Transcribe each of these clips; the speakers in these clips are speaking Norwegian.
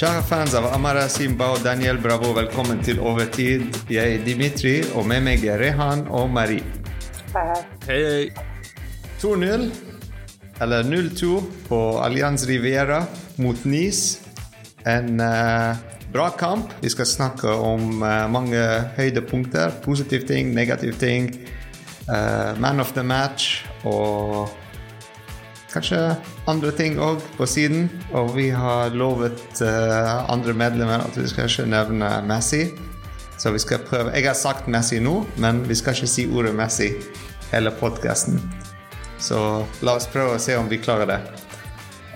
Kjære fans av Amara Simba og Daniel Bravo, velkommen til Overtid. Jeg er Dimitri, og med meg er Rehan og Marie. Hei, hei. Hei, hei. 2-0, eller 0-2, på Allianz Riviera mot Nice. En uh, bra kamp. Vi skal snakke om uh, mange høydepunkter. Positive ting, negative ting. Uh, man of the match og kanskje andre ting òg på siden. Og vi har lovet uh, andre medlemmer at vi skal ikke nevne Messi. Så vi skal prøve Jeg har sagt Messi nå, men vi skal ikke si ordet Messi hele podkasten. Så la oss prøve å se om vi klarer det.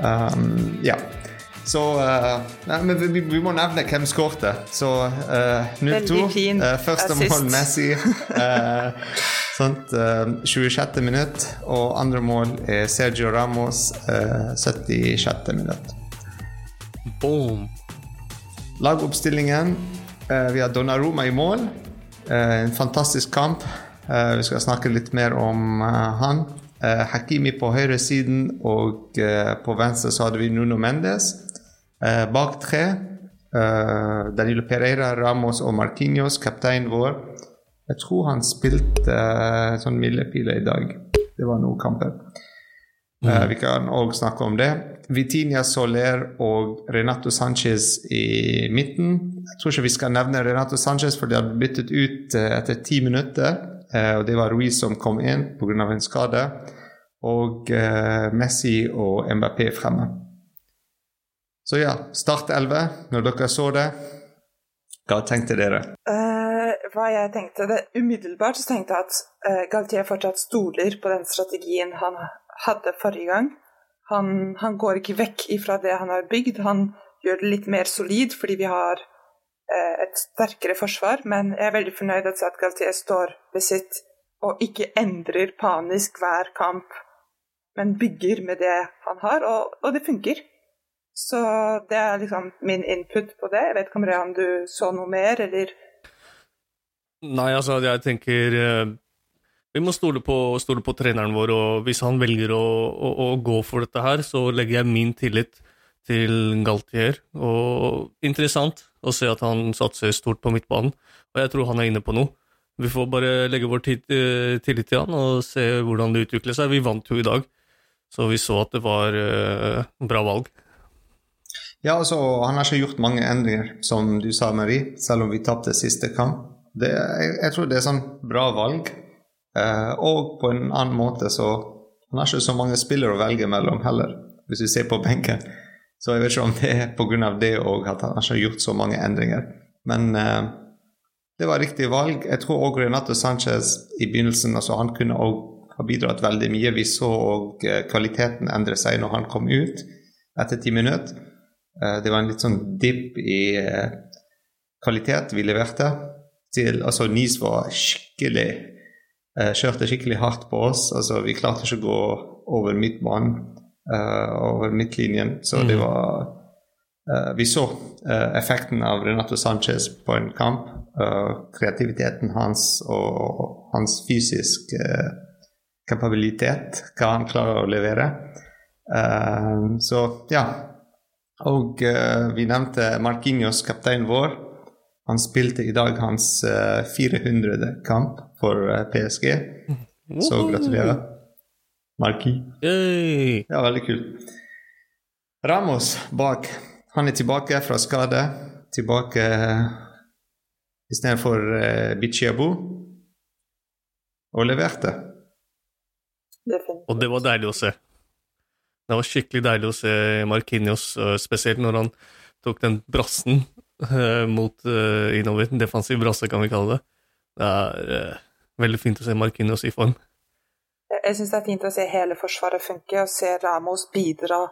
Um, ja. Så uh, nei, men vi, vi må nevne hvem skårte. Så uh, 0-2. Uh, første mål Messi. Uh, sånt, uh, 26. minutt. Og andre mål er Sergio Ramos, uh, 76. minutt. Boom. Lagoppstillingen. eh, vi har Donnarumma i mål. Eh, en fantastisk kamp. Eh, vi skal snakke litt mer om eh, han. Eh, Hakimi på høyresiden, og eh, på venstre så hadde vi Nuno Mendes. Eh, bak tre eh, Danilo Pereira, Ramos og Marquinhos, kapteinen vår. Jeg tror han spilte eh, sånn milepile i dag. Det var noen kamper. Uh, vi kan òg snakke om det. Vitinha Soler og Renato Sanchez i midten. Jeg tror ikke vi skal nevne Renato Sanchez, for de hadde byttet ut eh, etter ti minutter. Uh, og det var Ruiz som kom inn pga. en skade. Og uh, Messi og MBP fremme. Så ja, Start 11. Når dere så det, hva tenkte dere? Uh, hva jeg tenkte det, Umiddelbart så tenkte jeg at uh, Galtier fortsatt stoler på den strategien han hadde forrige gang. Han, han går ikke vekk ifra det han har bygd. Han gjør det litt mer solid fordi vi har uh, et sterkere forsvar. Men jeg er veldig fornøyd med at Galtier står ved sitt og ikke endrer panisk hver kamp, men bygger med det han har, og, og det funker. Så det er liksom min input på det. Jeg vet ikke om Rehan du så noe mer, eller Nei, altså, jeg tenker eh, Vi må stole på, stole på treneren vår, og hvis han velger å, å, å gå for dette her, så legger jeg min tillit til Galtier. Og interessant å se at han satser stort på midtbanen, og jeg tror han er inne på noe. Vi får bare legge vår eh, tillit til han og se hvordan det utvikler seg. Vi vant jo i dag, så vi så at det var eh, bra valg. Ja, altså, Han har ikke gjort mange endringer, som du sa, Marie, selv om vi tapte siste kamp. Det, jeg, jeg tror det er sånn bra valg. Eh, og på en annen måte så Han har ikke så mange spillere å velge mellom heller, hvis du ser på benken. Så jeg vet ikke om det er pga. det òg at han ikke har gjort så mange endringer. Men eh, det var riktig valg. Jeg tror òg Renato Sanchez i begynnelsen altså Han kunne ha bidratt veldig mye. Vi så òg eh, kvaliteten endre seg når han kom ut etter ti minutter. Eh, Det var en litt sånn dipp i eh, kvalitet vi leverte. Til, altså NIS var skikkelig eh, Kjørte skikkelig hardt på oss. altså Vi klarte ikke å gå over midtbanen, over midtlinjen. Så det var eh, Vi så effekten av Renato Sanchez på en kamp. kreativiteten hans og hans fysisk eh, kapabilitet. Hva han klarer å levere. Så ja. Og uh, vi nevnte Marquinhos, kapteinen vår. Han spilte i dag hans uh, 400. kamp for uh, PSG, så gratulerer. Marki. Ja, veldig kult. Ramos bak. Han er tilbake fra skade. Tilbake uh, istedenfor uh, Bichiabu. Og leverte. Og det var deilig å se. Det var skikkelig deilig å se Marquinhos, øh, spesielt når han tok den brassen øh, mot øh, innover. Defensiv brasse, kan vi kalle det. Det er veldig fint å se Marquinhos i form. Jeg, syns det er fint å se hele Forsvaret funke, og se Ramos bidra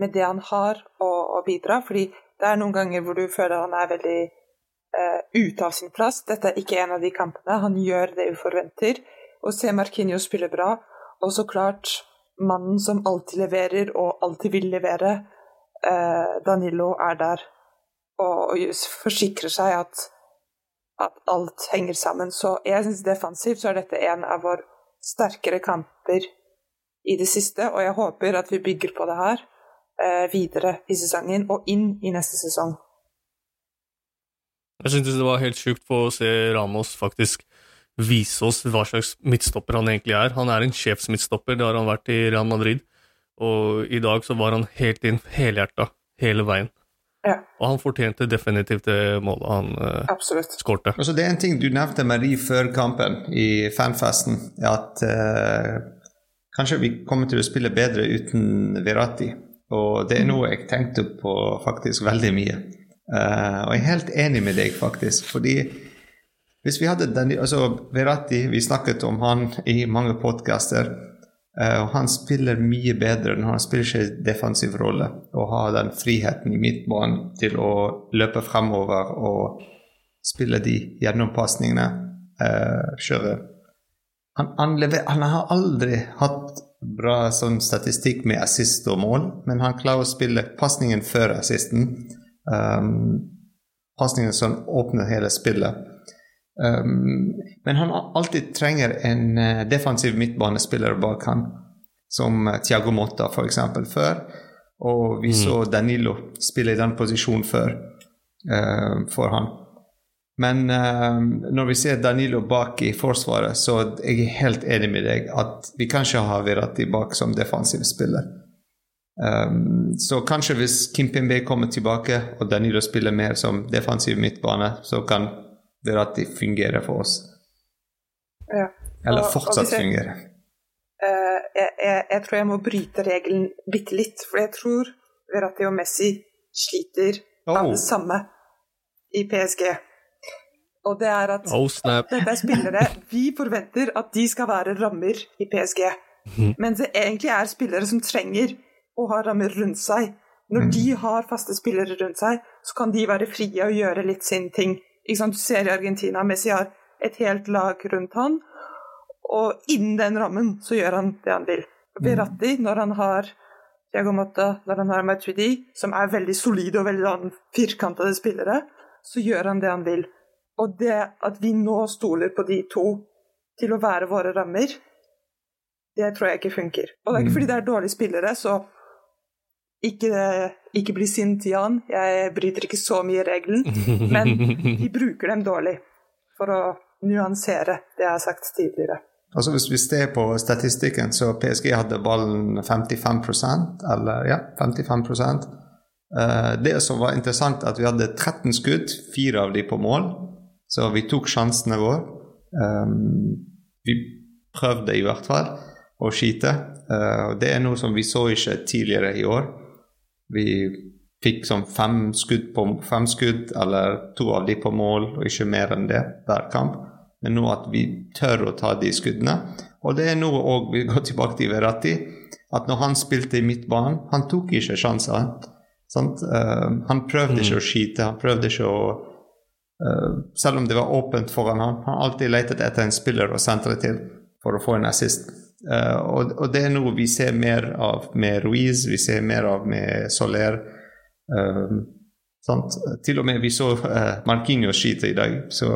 med det han har å, bidra. Fordi det er noen ganger hvor du føler han er veldig uh, ute av sin plass. Dette er ikke en av de kampene. Han gjør det vi forventer. Å se Marquinhos spille bra. Og så klart mannen som alltid leverer og alltid vil levere. Eh, Danilo er der og, forsikrer seg at, at alt henger sammen. Så jeg syns defensivt så er dette en av våre sterkere kamper i det siste, og jeg håper at vi bygger på det her. eh, videre i sesongen og inn i neste sesong. Jeg syntes det var helt sjukt på å se Ramos faktisk vise oss hva slags midtstopper han egentlig er. Han er en sjefsmidtstopper, det har han vært i Real Madrid, og i dag så var han helt inn helhjerta hele veien. Ja. Og han fortjente definitivt det målet han uh, skårte. Altså, det er en ting du nevnte, Marie, før kampen i fanfesten, at uh, kanskje vi kommer til å spille bedre uten Verratti. Og det er noe jeg tenkte på faktisk veldig mye. Uh, og jeg er helt enig med deg, faktisk. Fordi hvis vi hadde den altså Veratti, vi snakket om han i mange podcaster. Uh, og han spiller mye bedre når han spiller ikke defensiv rolle og har den friheten i midtbanen til å løpe fremover og spille de gjennompasningene. Uh, kjøre han, han, han, har aldri hatt bra sånn statistikk med assist og mål, men han klarer å spille pasningen før assisten. Um, pasningen som åpner hele spillet. Um, men han alltid trenger en uh, defensiv midtbanespiller bak han, som uh, Thiago Motta f.eks. før. Og vi mm. så Danilo spille i den posisjonen før uh, for han. Men når vi ser Danilo bak i forsvaret, så jeg er helt enig med deg at vi kan ikke ha Verratti bak som defensiv spiller. Um, så kanskje hvis Kimpembe kommer tilbake og Danilo spiller mer som defensiv midtbane, så kan Verratti fungerer for oss. Ja. Eller fortsatt jeg- fungerer. Uh, jeg, jeg, jeg tror jeg må bryte regelen bitte litt, for jeg tror Verratti og Messi sliter av Oh. det samme i PSG. Og det er at Oh, snap. dette er spillere vi forventer at de skal være rammer i PSG. Mens det egentlig er spillere som trenger å ha rammer rundt seg. Når de har faste spillere rundt seg, så kan de være frie og gjøre litt sin ting. Du ser i Argentina, Messi har et helt lag rundt han, og innen den rammen så gjør han det han vil. Verratti, når han har Diago Motta, når han har Matuidi, som er veldig solide og veldig sånn firkantede spillere, så gjør han det han vil. Og det at vi nå stoler på de to til å være våre rammer, det tror jeg ikke funker. Og det er ikke fordi det er dårlige spillere, så ikke, ikke bli sint, Jan. Jeg bryter ikke så mye regelen, men vi bruker dem dårlig for å nuansere det jeg har sagt tidligere. Altså Hvis vi ser på statistikken, så PSG hadde ballen 55 eller ja, 55 Eh, Det som var interessant, at vi hadde 13 skudd, fire av de på mål. Så vi tok sjansene våre. Um, vi prøvde i hvert fall å skyte. Eh, det er noe som vi så ikke tidligere i år. Vi fikk sånn fem skudd, på, fem skudd, eller to av de på mål, og ikke mer enn det hver kamp. Men nå at vi tør å ta de skuddene. Og det er noe òg vi går tilbake til Verratti. At når han spilte i midtbanen, han tok ikke sjanser. Sant? Eh, han prøvde ikke å skyte, han prøvde ikke å uh, Selv om det var åpent foran ham, han alltid letet etter en spiller å sentre til for å få en assist. Eh, og, og det er noe vi ser mer av med Ruiz, vi ser mer av med Soler. eh, sant? Til og med vi så uh, Marquinhos skyte i dag, så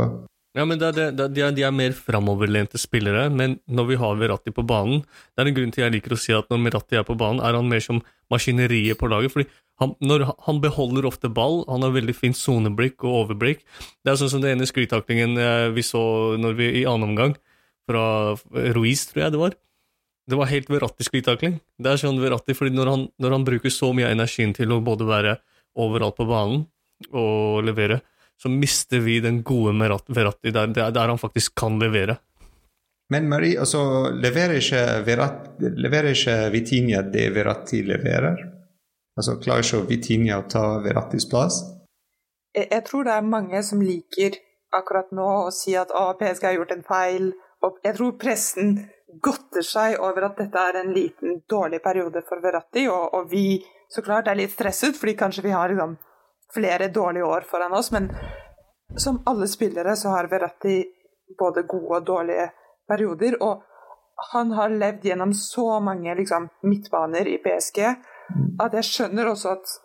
Ja, men det det, de, er, de er mer framoverlente spillere, men når vi har Verratti på banen Det er en grunn til jeg liker å si at når Verratti er på banen, er han mer som maskineriet på laget. fordi han, når, han beholder ofte ball, han har veldig fint soneblikk og overblikk. Det er sånn som den ene sklittaklingen eh, vi så vi, i annen omgang, fra Ruiz, tror jeg det var. Det var helt Verratti-sklitakling. Det er sånn Verratti, fordi når han, når han bruker så mye av energien til å både være overalt på banen og levere, så mister vi den gode Veratti Verratti der, der, han faktisk kan levere. Men Marie, altså, leverer ikke, Verat, leverer ikke Vitinha det Verratti leverer? Altså, Klarer ikke Vitinha å ta Verattis plass? Jeg, jeg tror det er mange som liker akkurat nå å si at PSG har gjort en feil. Og jeg tror pressen godter seg over at dette er en liten dårlig periode for Verratti, og, og vi så klart er litt stresset, fordi kanskje vi har liksom, flere dårlige år foran oss. Men som alle spillere så har Verratti både gode og dårlige perioder. Og han har levd gjennom så mange liksom, midtbaner i PSG at jeg skjønner også at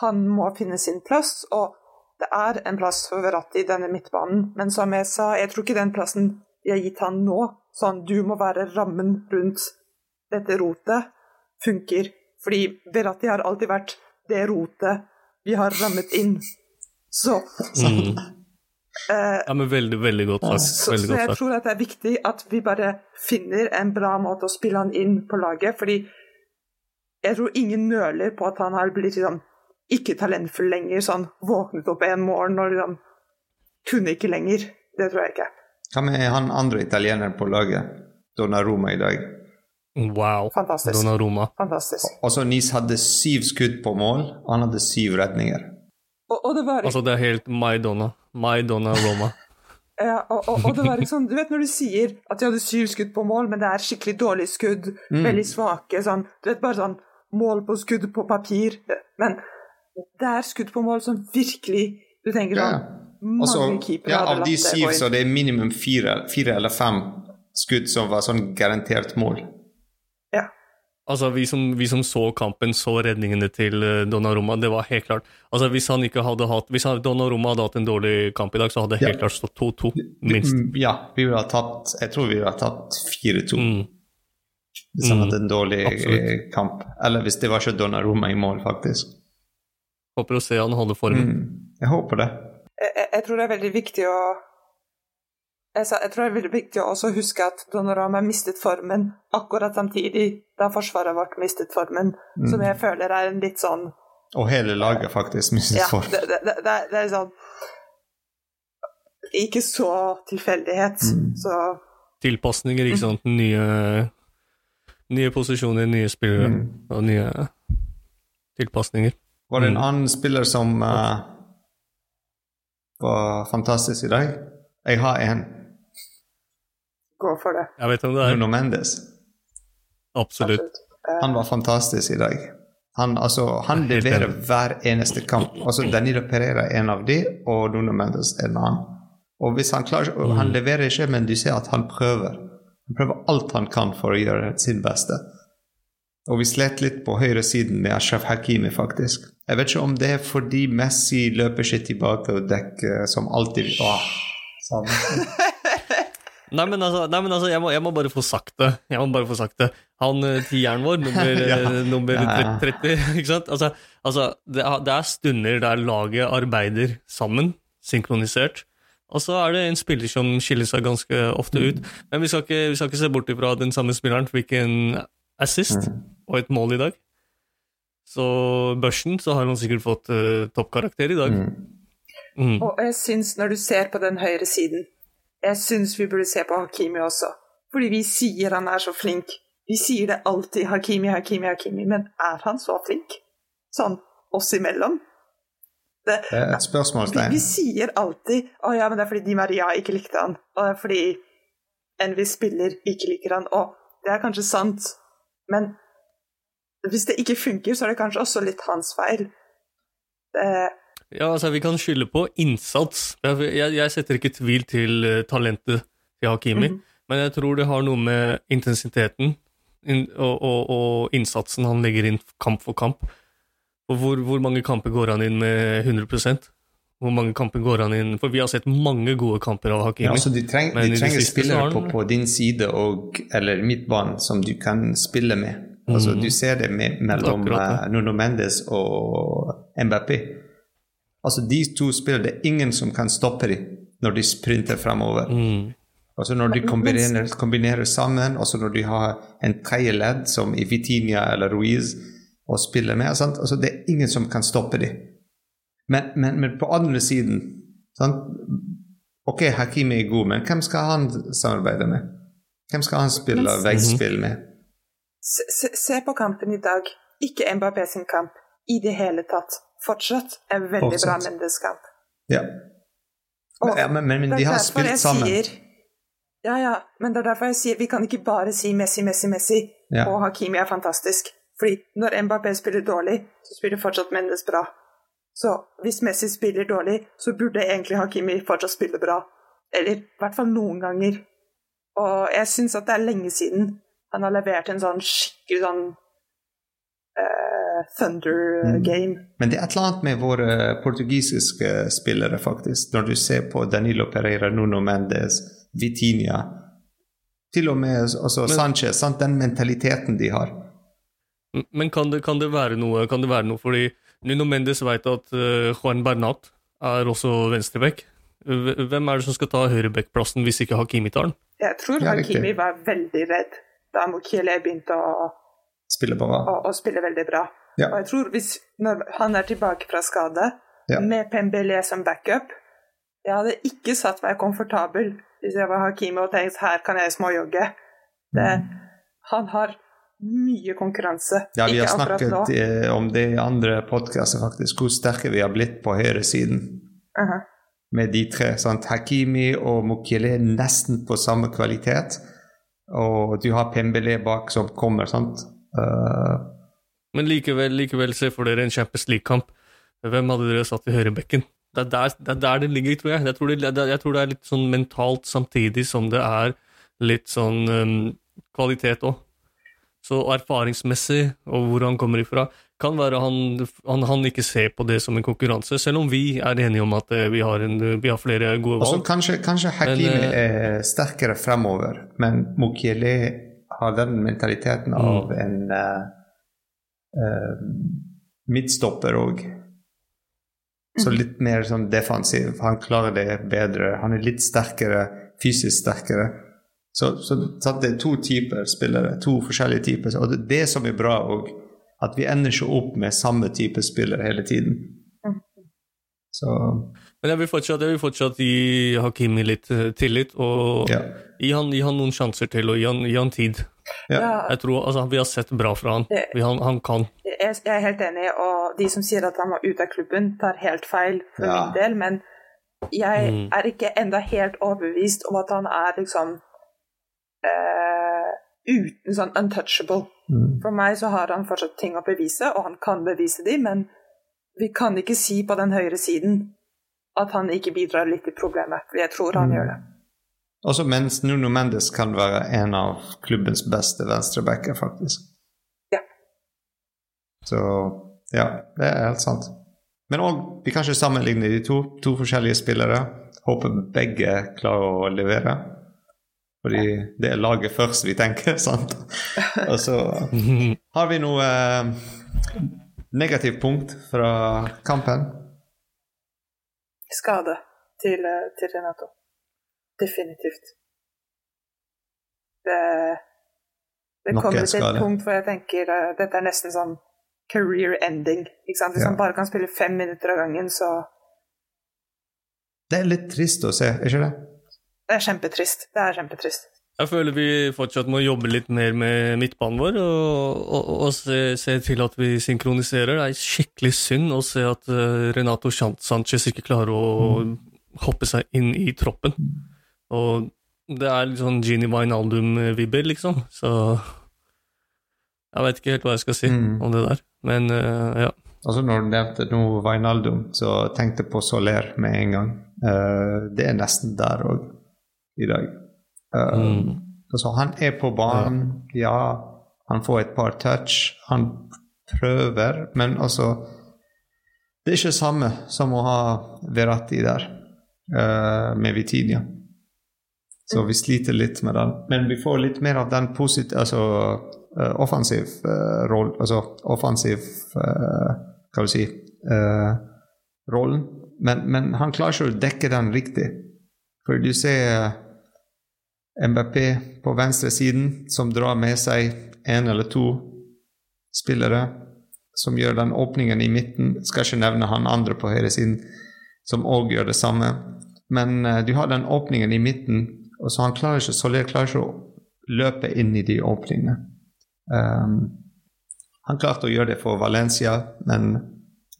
han må finne sin plass. Og det er en plass for Verratti i denne midtbanen, men som jeg sa, jeg tror ikke den plassen vi har gitt han nå, sånn du må være rammen rundt dette rotet, funker. Fordi Beratti har alltid vært det rotet vi har rammet inn. Så Mm. Uh, Ja, men veldig, veldig godt sagt. så, så jeg tror at det er viktig at vi bare finner en bra måte å spille han inn på laget, fordi jeg tror ingen nøler på at han har blitt liksom, ikke talentfull lenger, sånn våknet opp en morgen og liksom kunne ikke lenger. Det tror jeg ikke. Hva med han andre italieneren på laget? Donnaroma i dag. Wow. Fantastisk. Donnaroma. Fantastisk. Altså, Nis hadde syv skudd på mål, og han hadde syv redninger. Og, og det var Altså, det er helt Maidona. Maidona Roma. Ja, og, og, og det var liksom, du vet når du sier at de hadde syv skudd på mål, men det er skikkelig dårlig skudd, veldig svake, sånn, du vet bare sånn mål på skudd på papir, men det er skudd på mål som virkelig, du tenker Ja. sånn, Og så, keepere ja, av de syv, så det er minimum fire, fire eller fem skudd som var sånn garantert mål. Ja, Altså, vi som, vi som så kampen, så redningene til eh, Donnarumma. Det var helt klart. Altså, Hvis han ikke hadde hatt Hvis Donnarumma hadde hatt en dårlig kamp i dag, så hadde det helt Ja. klart stått 2-2, minst. Mm, Ja, vi ville ha tatt Jeg tror vi ville ha tatt 4-2 Mm. hvis han Mm, hadde en dårlig absolutt. eh, kamp. Eller hvis det var ikke Donnarumma i mål, faktisk. Håper å se han holder formen. Mm. Jeg håper det. Jeg, jeg- tror det er veldig viktig å jeg, sa, jeg tror det er veldig viktig å også huske at Donnarumma mistet formen akkurat samtidig da forsvaret vårt mistet formen, som jeg føler er en litt sånn Og hele laget faktisk mistet Ja, form. det, det, det, det er- sånn Ikke så tilfeldighet, så Tilpasninger, ikke sant. Nye, nye posisjoner, nye spillere Mm. og nye tilpasninger. Var det en Mm. annen spiller som eh, var fantastisk i dag? Jeg har en. gå for det. Jeg vet om det er. Nuno Mendes. Absolutt. Han var fantastisk i dag. Han, altså, han leverer hver eneste kamp. Altså, Danilo Pereira er en av de, og Nuno Mendes er en annen. Og hvis han klarer mm. Han leverer ikke, men du ser at han prøver. Han prøver alt han kan for å gjøre sin beste. Og vi slet litt på høyresiden med Ashraf Hakimi, faktisk. Jeg vet ikke om det er fordi Messi løper seg tilbake og dekker som alltid. Åh, sånn. Nei, men altså, nei, men altså jeg, må, jeg må bare få sagt det. Jeg må bare få sagt det. Han eh, tieren vår, nummer, Ja. eh, nummer Ja, ja. 30, ikke sant? Altså, altså det, det er stunder der laget arbeider sammen, synkronisert. Og så er det en spiller som skiller seg ganske ofte ut. Men vi skal ikke, vi skal ikke se bort ifra den samme spilleren fikk assist og et mål i dag. Så børsen så har han sikkert fått uh, toppkarakter i dag. Mm. Og jeg syns, når du ser på den høyre siden, jeg syns vi burde se på Hakimi også. Fordi vi sier han er så flink. Vi sier det alltid, Hakimi, Hakimi, Hakimi. Men er han så flink? Sånn oss imellom? Det, Det er et vi, vi sier alltid å ja, men det er fordi Di Maria ikke likte han, og det er fordi en viss spiller ikke liker han. Og det er kanskje sant, men hvis det ikke funker, så er det kanskje også litt hans feil. Det, Ja, altså, vi kan skylde på innsats. Jeg, jeg, setter ikke tvil til eh, talentet til Hakimi, Mhm. men jeg tror det har noe med intensiteten og, og, og innsatsen han legger inn kamp for kamp. Og hvor, hvor mange kamper går han inn med 100 Hvor mange kamper går han inn For vi har sett mange gode kamper av Hakimi. Ja, altså, du, treng, de trenger de spillere på, på din side og, eller midtbanen som du kan spille med. Altså, Mhm. Du ser det med, mellom Akkurat det. uh, Nuno Mendes og Mbappé. Altså, de to spillere, det er ingen som kan stoppe dem når de sprinter fremover. Mm. Altså Når de kombinerer, kombinerer sammen, altså når de har en tredje ledd, som i Vitinia eller Ruiz, og spiller med sant? Altså, Det er ingen som kan stoppe dem. Men, men, men på andre siden sant? Ok, Hakimi er god, men hvem skal han samarbeide med? Hvem skal han spille Men- veggspill med? se, se, se på kampen i dag. Ikke Mbappé sin kamp i det hele tatt. Fortsatt en veldig Fortsatt. bra Mendes-kamp. Ja. Og Men, ja, men, men, men de har spilt jeg sammen. Sier, ja, ja, men det er derfor jeg sier vi kan ikke bare si Messi, Messi, Messi, Ja. og Hakimi er fantastisk. Fordi når Mbappé spiller dårlig, så spiller fortsatt Mendes bra. Så hvis Messi spiller dårlig, så burde egentlig Hakimi fortsatt spille bra. Eller i hvert fall noen ganger. Og jeg syns at det er lenge siden han har levert en sånn skikkelig sånn uh, Thunder Mm. game. Men det er et eller annet med våre portugisiske spillere, faktisk. Når du ser på Danilo Pereira, Nuno Mendes, Vitinha Til og med også Men- Sanchez. Sant? Den mentaliteten de har. Men kan det, kan det være noe? Kan det være noe fordi Nuno Mendes vet at eh, Juan Bernat er også venstreback. Hvem er det som skal ta høyrebackplassen hvis ikke Hakimi tar den? Jeg tror Hakimi var veldig redd da Mukiele begynte å, spille, bra. å, å spille veldig bra. Ja. Og jeg tror hvis når han er tilbake fra skade, Ja. med Pembele som backup Jeg hadde ikke satt meg komfortabel hvis jeg var Hakimi og tenkt her kan jeg småjogge. Det, han har mye konkurranse. Ja, vi har Ikke snakket eh, om det i andre podkaster, faktisk, hvor sterke vi har blitt på høyresiden. Mhm. Med de tre. Sant? Hakimi og Mukiele er nesten på samme kvalitet. Og du har Pembele bak som kommer, sant. Uh... Men likevel, likevel se for dere en Champions League-kamp. Hvem hadde dere satt i høyrebekken? Det er der det, er der det ligger, tror jeg. Jeg tror det, det, jeg tror det er litt sånn mentalt samtidig som det er litt sånn um, kvalitet òg. Så erfaringsmessig, og hvor han kommer ifra, kan være han, han, han ikke ser på det som en konkurranse, selv om vi er enige om at eh, vi har, en, vi har flere gode valg. så valg. kanskje, kanskje Hakimi Men, er sterkere fremover, men Mukiele har den mentaliteten av en eh, eh, midtstopper òg. Så litt mer sånn defensiv. Han klarer det bedre. Han er litt sterkere, fysisk sterkere. Så, så, så det er to typer spillere, to forskjellige typer. Og det det som er bra òg, at vi ender ikke opp med samme type spillere hele tiden. Så Men jeg vil fortsatt, jeg vil fortsatt gi Hakimi litt eh, tillit, og ja. gi, han, gi han noen sjanser til, og gi han, gi han tid. ja. Jeg tror, altså, Vi har sett bra fra han. Det- Vi, han, han kan. jeg, jeg er helt enig, og de som sier at han var ute av klubben, tar helt feil for Ja. min del, men jeg Mm. er ikke enda helt overbevist om at han er liksom eh, uten sånn untouchable. Mm. For meg så har han fortsatt ting å bevise, og han kan bevise de, men vi kan ikke si på den høyre siden at han ikke bidrar litt til problemet, for jeg tror han Mm. gjør det. Også mens Nuno Mendes kan være en av klubbens beste venstrebacker, faktisk. Ja. Så ja, det er helt sant. Men òg, vi kan ikke sammenligne de to. To forskjellige spillere. Håper begge klarer å levere. Fordi det er laget først vi tenker, sant? Og så har vi noe eh, negativt punkt fra kampen. Skade til, eh, til Renato. Definitivt. Det, det kommer til et punkt hvor jeg tenker uh, dette er nesten sånn career ending. Hvis Ja. han bare kan spille fem minutter av gangen, så Det er litt trist å se, er ikke det? Det er kjempetrist. Det er kjempetrist. Jeg føler vi fortsatt må jobbe litt mer med midtbanen vår, og, og, og se, se til at vi synkroniserer. Det er skikkelig synd å se at eh, Renato Sanchez ikke klarer å hoppe seg inn i troppen. Og det er litt sånn Genie Wijnaldum-vibber, liksom. Så jeg vet ikke helt hva jeg skal si Mm. om det der. Men uh, ja. Altså Når du nevnte nå Wijnaldum, så tenkte jeg på Soler med en gang. Uh, det er nesten der òg i dag. Uh, Mm. altså Han er på banen, ja. Han får et par touch. Han prøver, men altså Det er ikke det samme som å ha Veratti der uh, med Vitinia. Så vi sliter litt med den. Men vi får litt mer av den positive Altså uh, offensiv uh, roll Altså offensiv uh, Hva vil si uh, rollen. Men, men han klarer ikke å dekke den riktig. For du ser MBP på venstre siden som drar med seg en eller to spillere som gjør den åpningen i midten. Skal ikke nevne han andre på høyre siden som òg gjør det samme. Men uh, du har den åpningen i midten, og så han klarer ikke, Soler klarer ikke å løpe inn i de åpningene. Um, han klarte å gjøre det for Valencia, men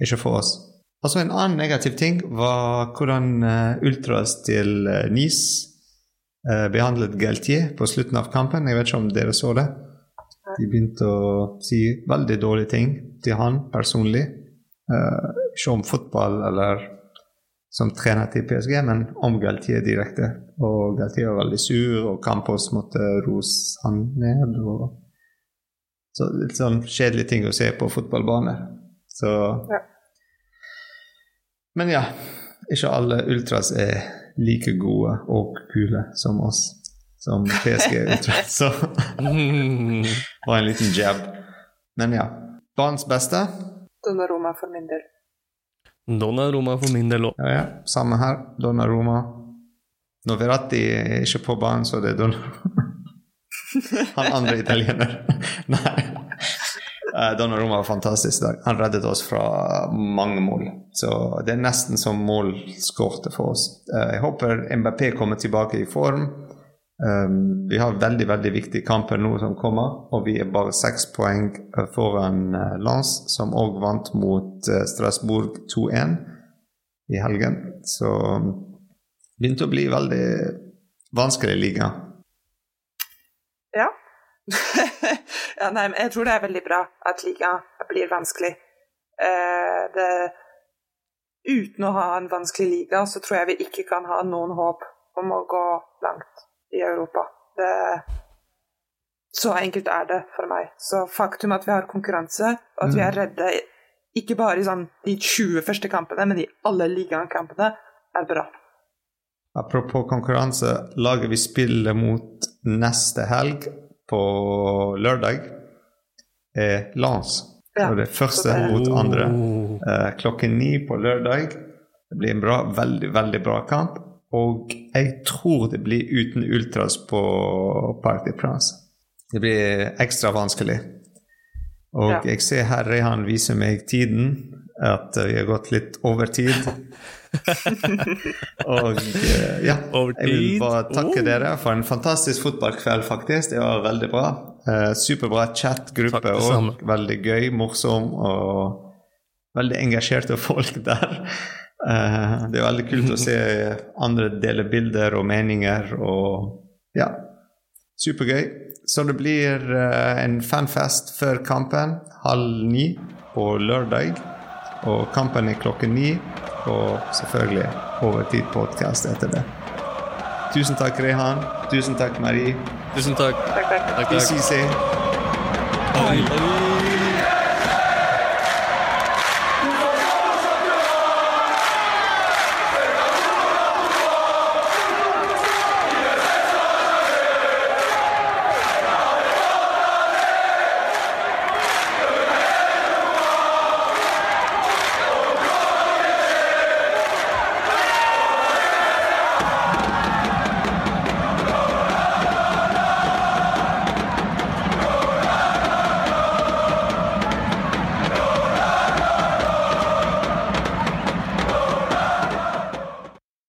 ikke for oss. Altså En annen negativ ting var hvordan uh, Ultras til uh, Nice eh, behandlet Galtier på slutten av kampen. Jeg vet ikke om dere så det. De begynte å si veldig dårlige ting til han personlig. Eh, ikke om fotball eller som trener til PSG, men om Galtier direkte. Og Galtier var veldig sur, og Campos måtte rose han ned. Og... Så litt sånn kjedelige ting å se på fotballbane. Så Ja. Men ja, ikke alle ultras er like gode og kule som oss. Som PSG Ultras. Så var en liten jab. Men ja. Banens beste? Donnaroma for min del. Donnaroma for min del òg. Ja, ja. Samme her. Donnaroma. Når Verratti er ikke på banen, så det er Donnaroma. Han andre italiener. Nei. Uh, Donnarumma var fantastisk i dag. Han reddet oss fra mange mål. Så det er nesten som målskårte for oss. Uh, jeg håper MBP kommer tilbake i form. Um, vi har veldig veldig viktige kamper nå som kommer, og vi er bare seks poeng foran Lance, som òg vant mot Strasbourg 2-1 i helgen. Så um, begynte å bli veldig vanskelig liga. Ja. ja, nei, jeg tror det er veldig bra at liga blir vanskelig. Eh, det, uten å ha en vanskelig liga, så tror jeg vi ikke kan ha noen håp om å gå langt i Europa. Det, så enkelt er det for meg. Så faktum at vi har konkurranse, og at vi er redde ikke bare i sånn, de 20 første kampene, men i alle ligakampene, er bra. Apropos konkurranse, laget vi spiller mot neste helg, på lørdag, er Lans. Ja, og det første mot andre. Oh. Eh, klokken ni på lørdag. Det blir en bra, veldig, veldig bra kamp. Og jeg tror det blir uten ultras på Parc de France. Det blir ekstra vanskelig. Og Ja. jeg ser her Rehan viser meg tiden, at vi har gått litt over tid. og eh, ja, jeg vil bare takke Oh. dere for en fantastisk fotballkveld, faktisk. Det var veldig bra. Eh, superbra chat-gruppe òg. Veldig gøy, morsom og veldig engasjerte folk der. Eh, det er veldig kult å se andre dele bilder og meninger og ja. Supergøy. Så det blir eh, en fanfest før kampen halv ni på lørdag. Og kampen er klokken ni, og selvfølgelig overtid-podkast etter det. Tusen takk, Rehan. Tusen takk, Marie. Tusen takk. Takk, takk. takk, Vi takk. ses. Oi, oi.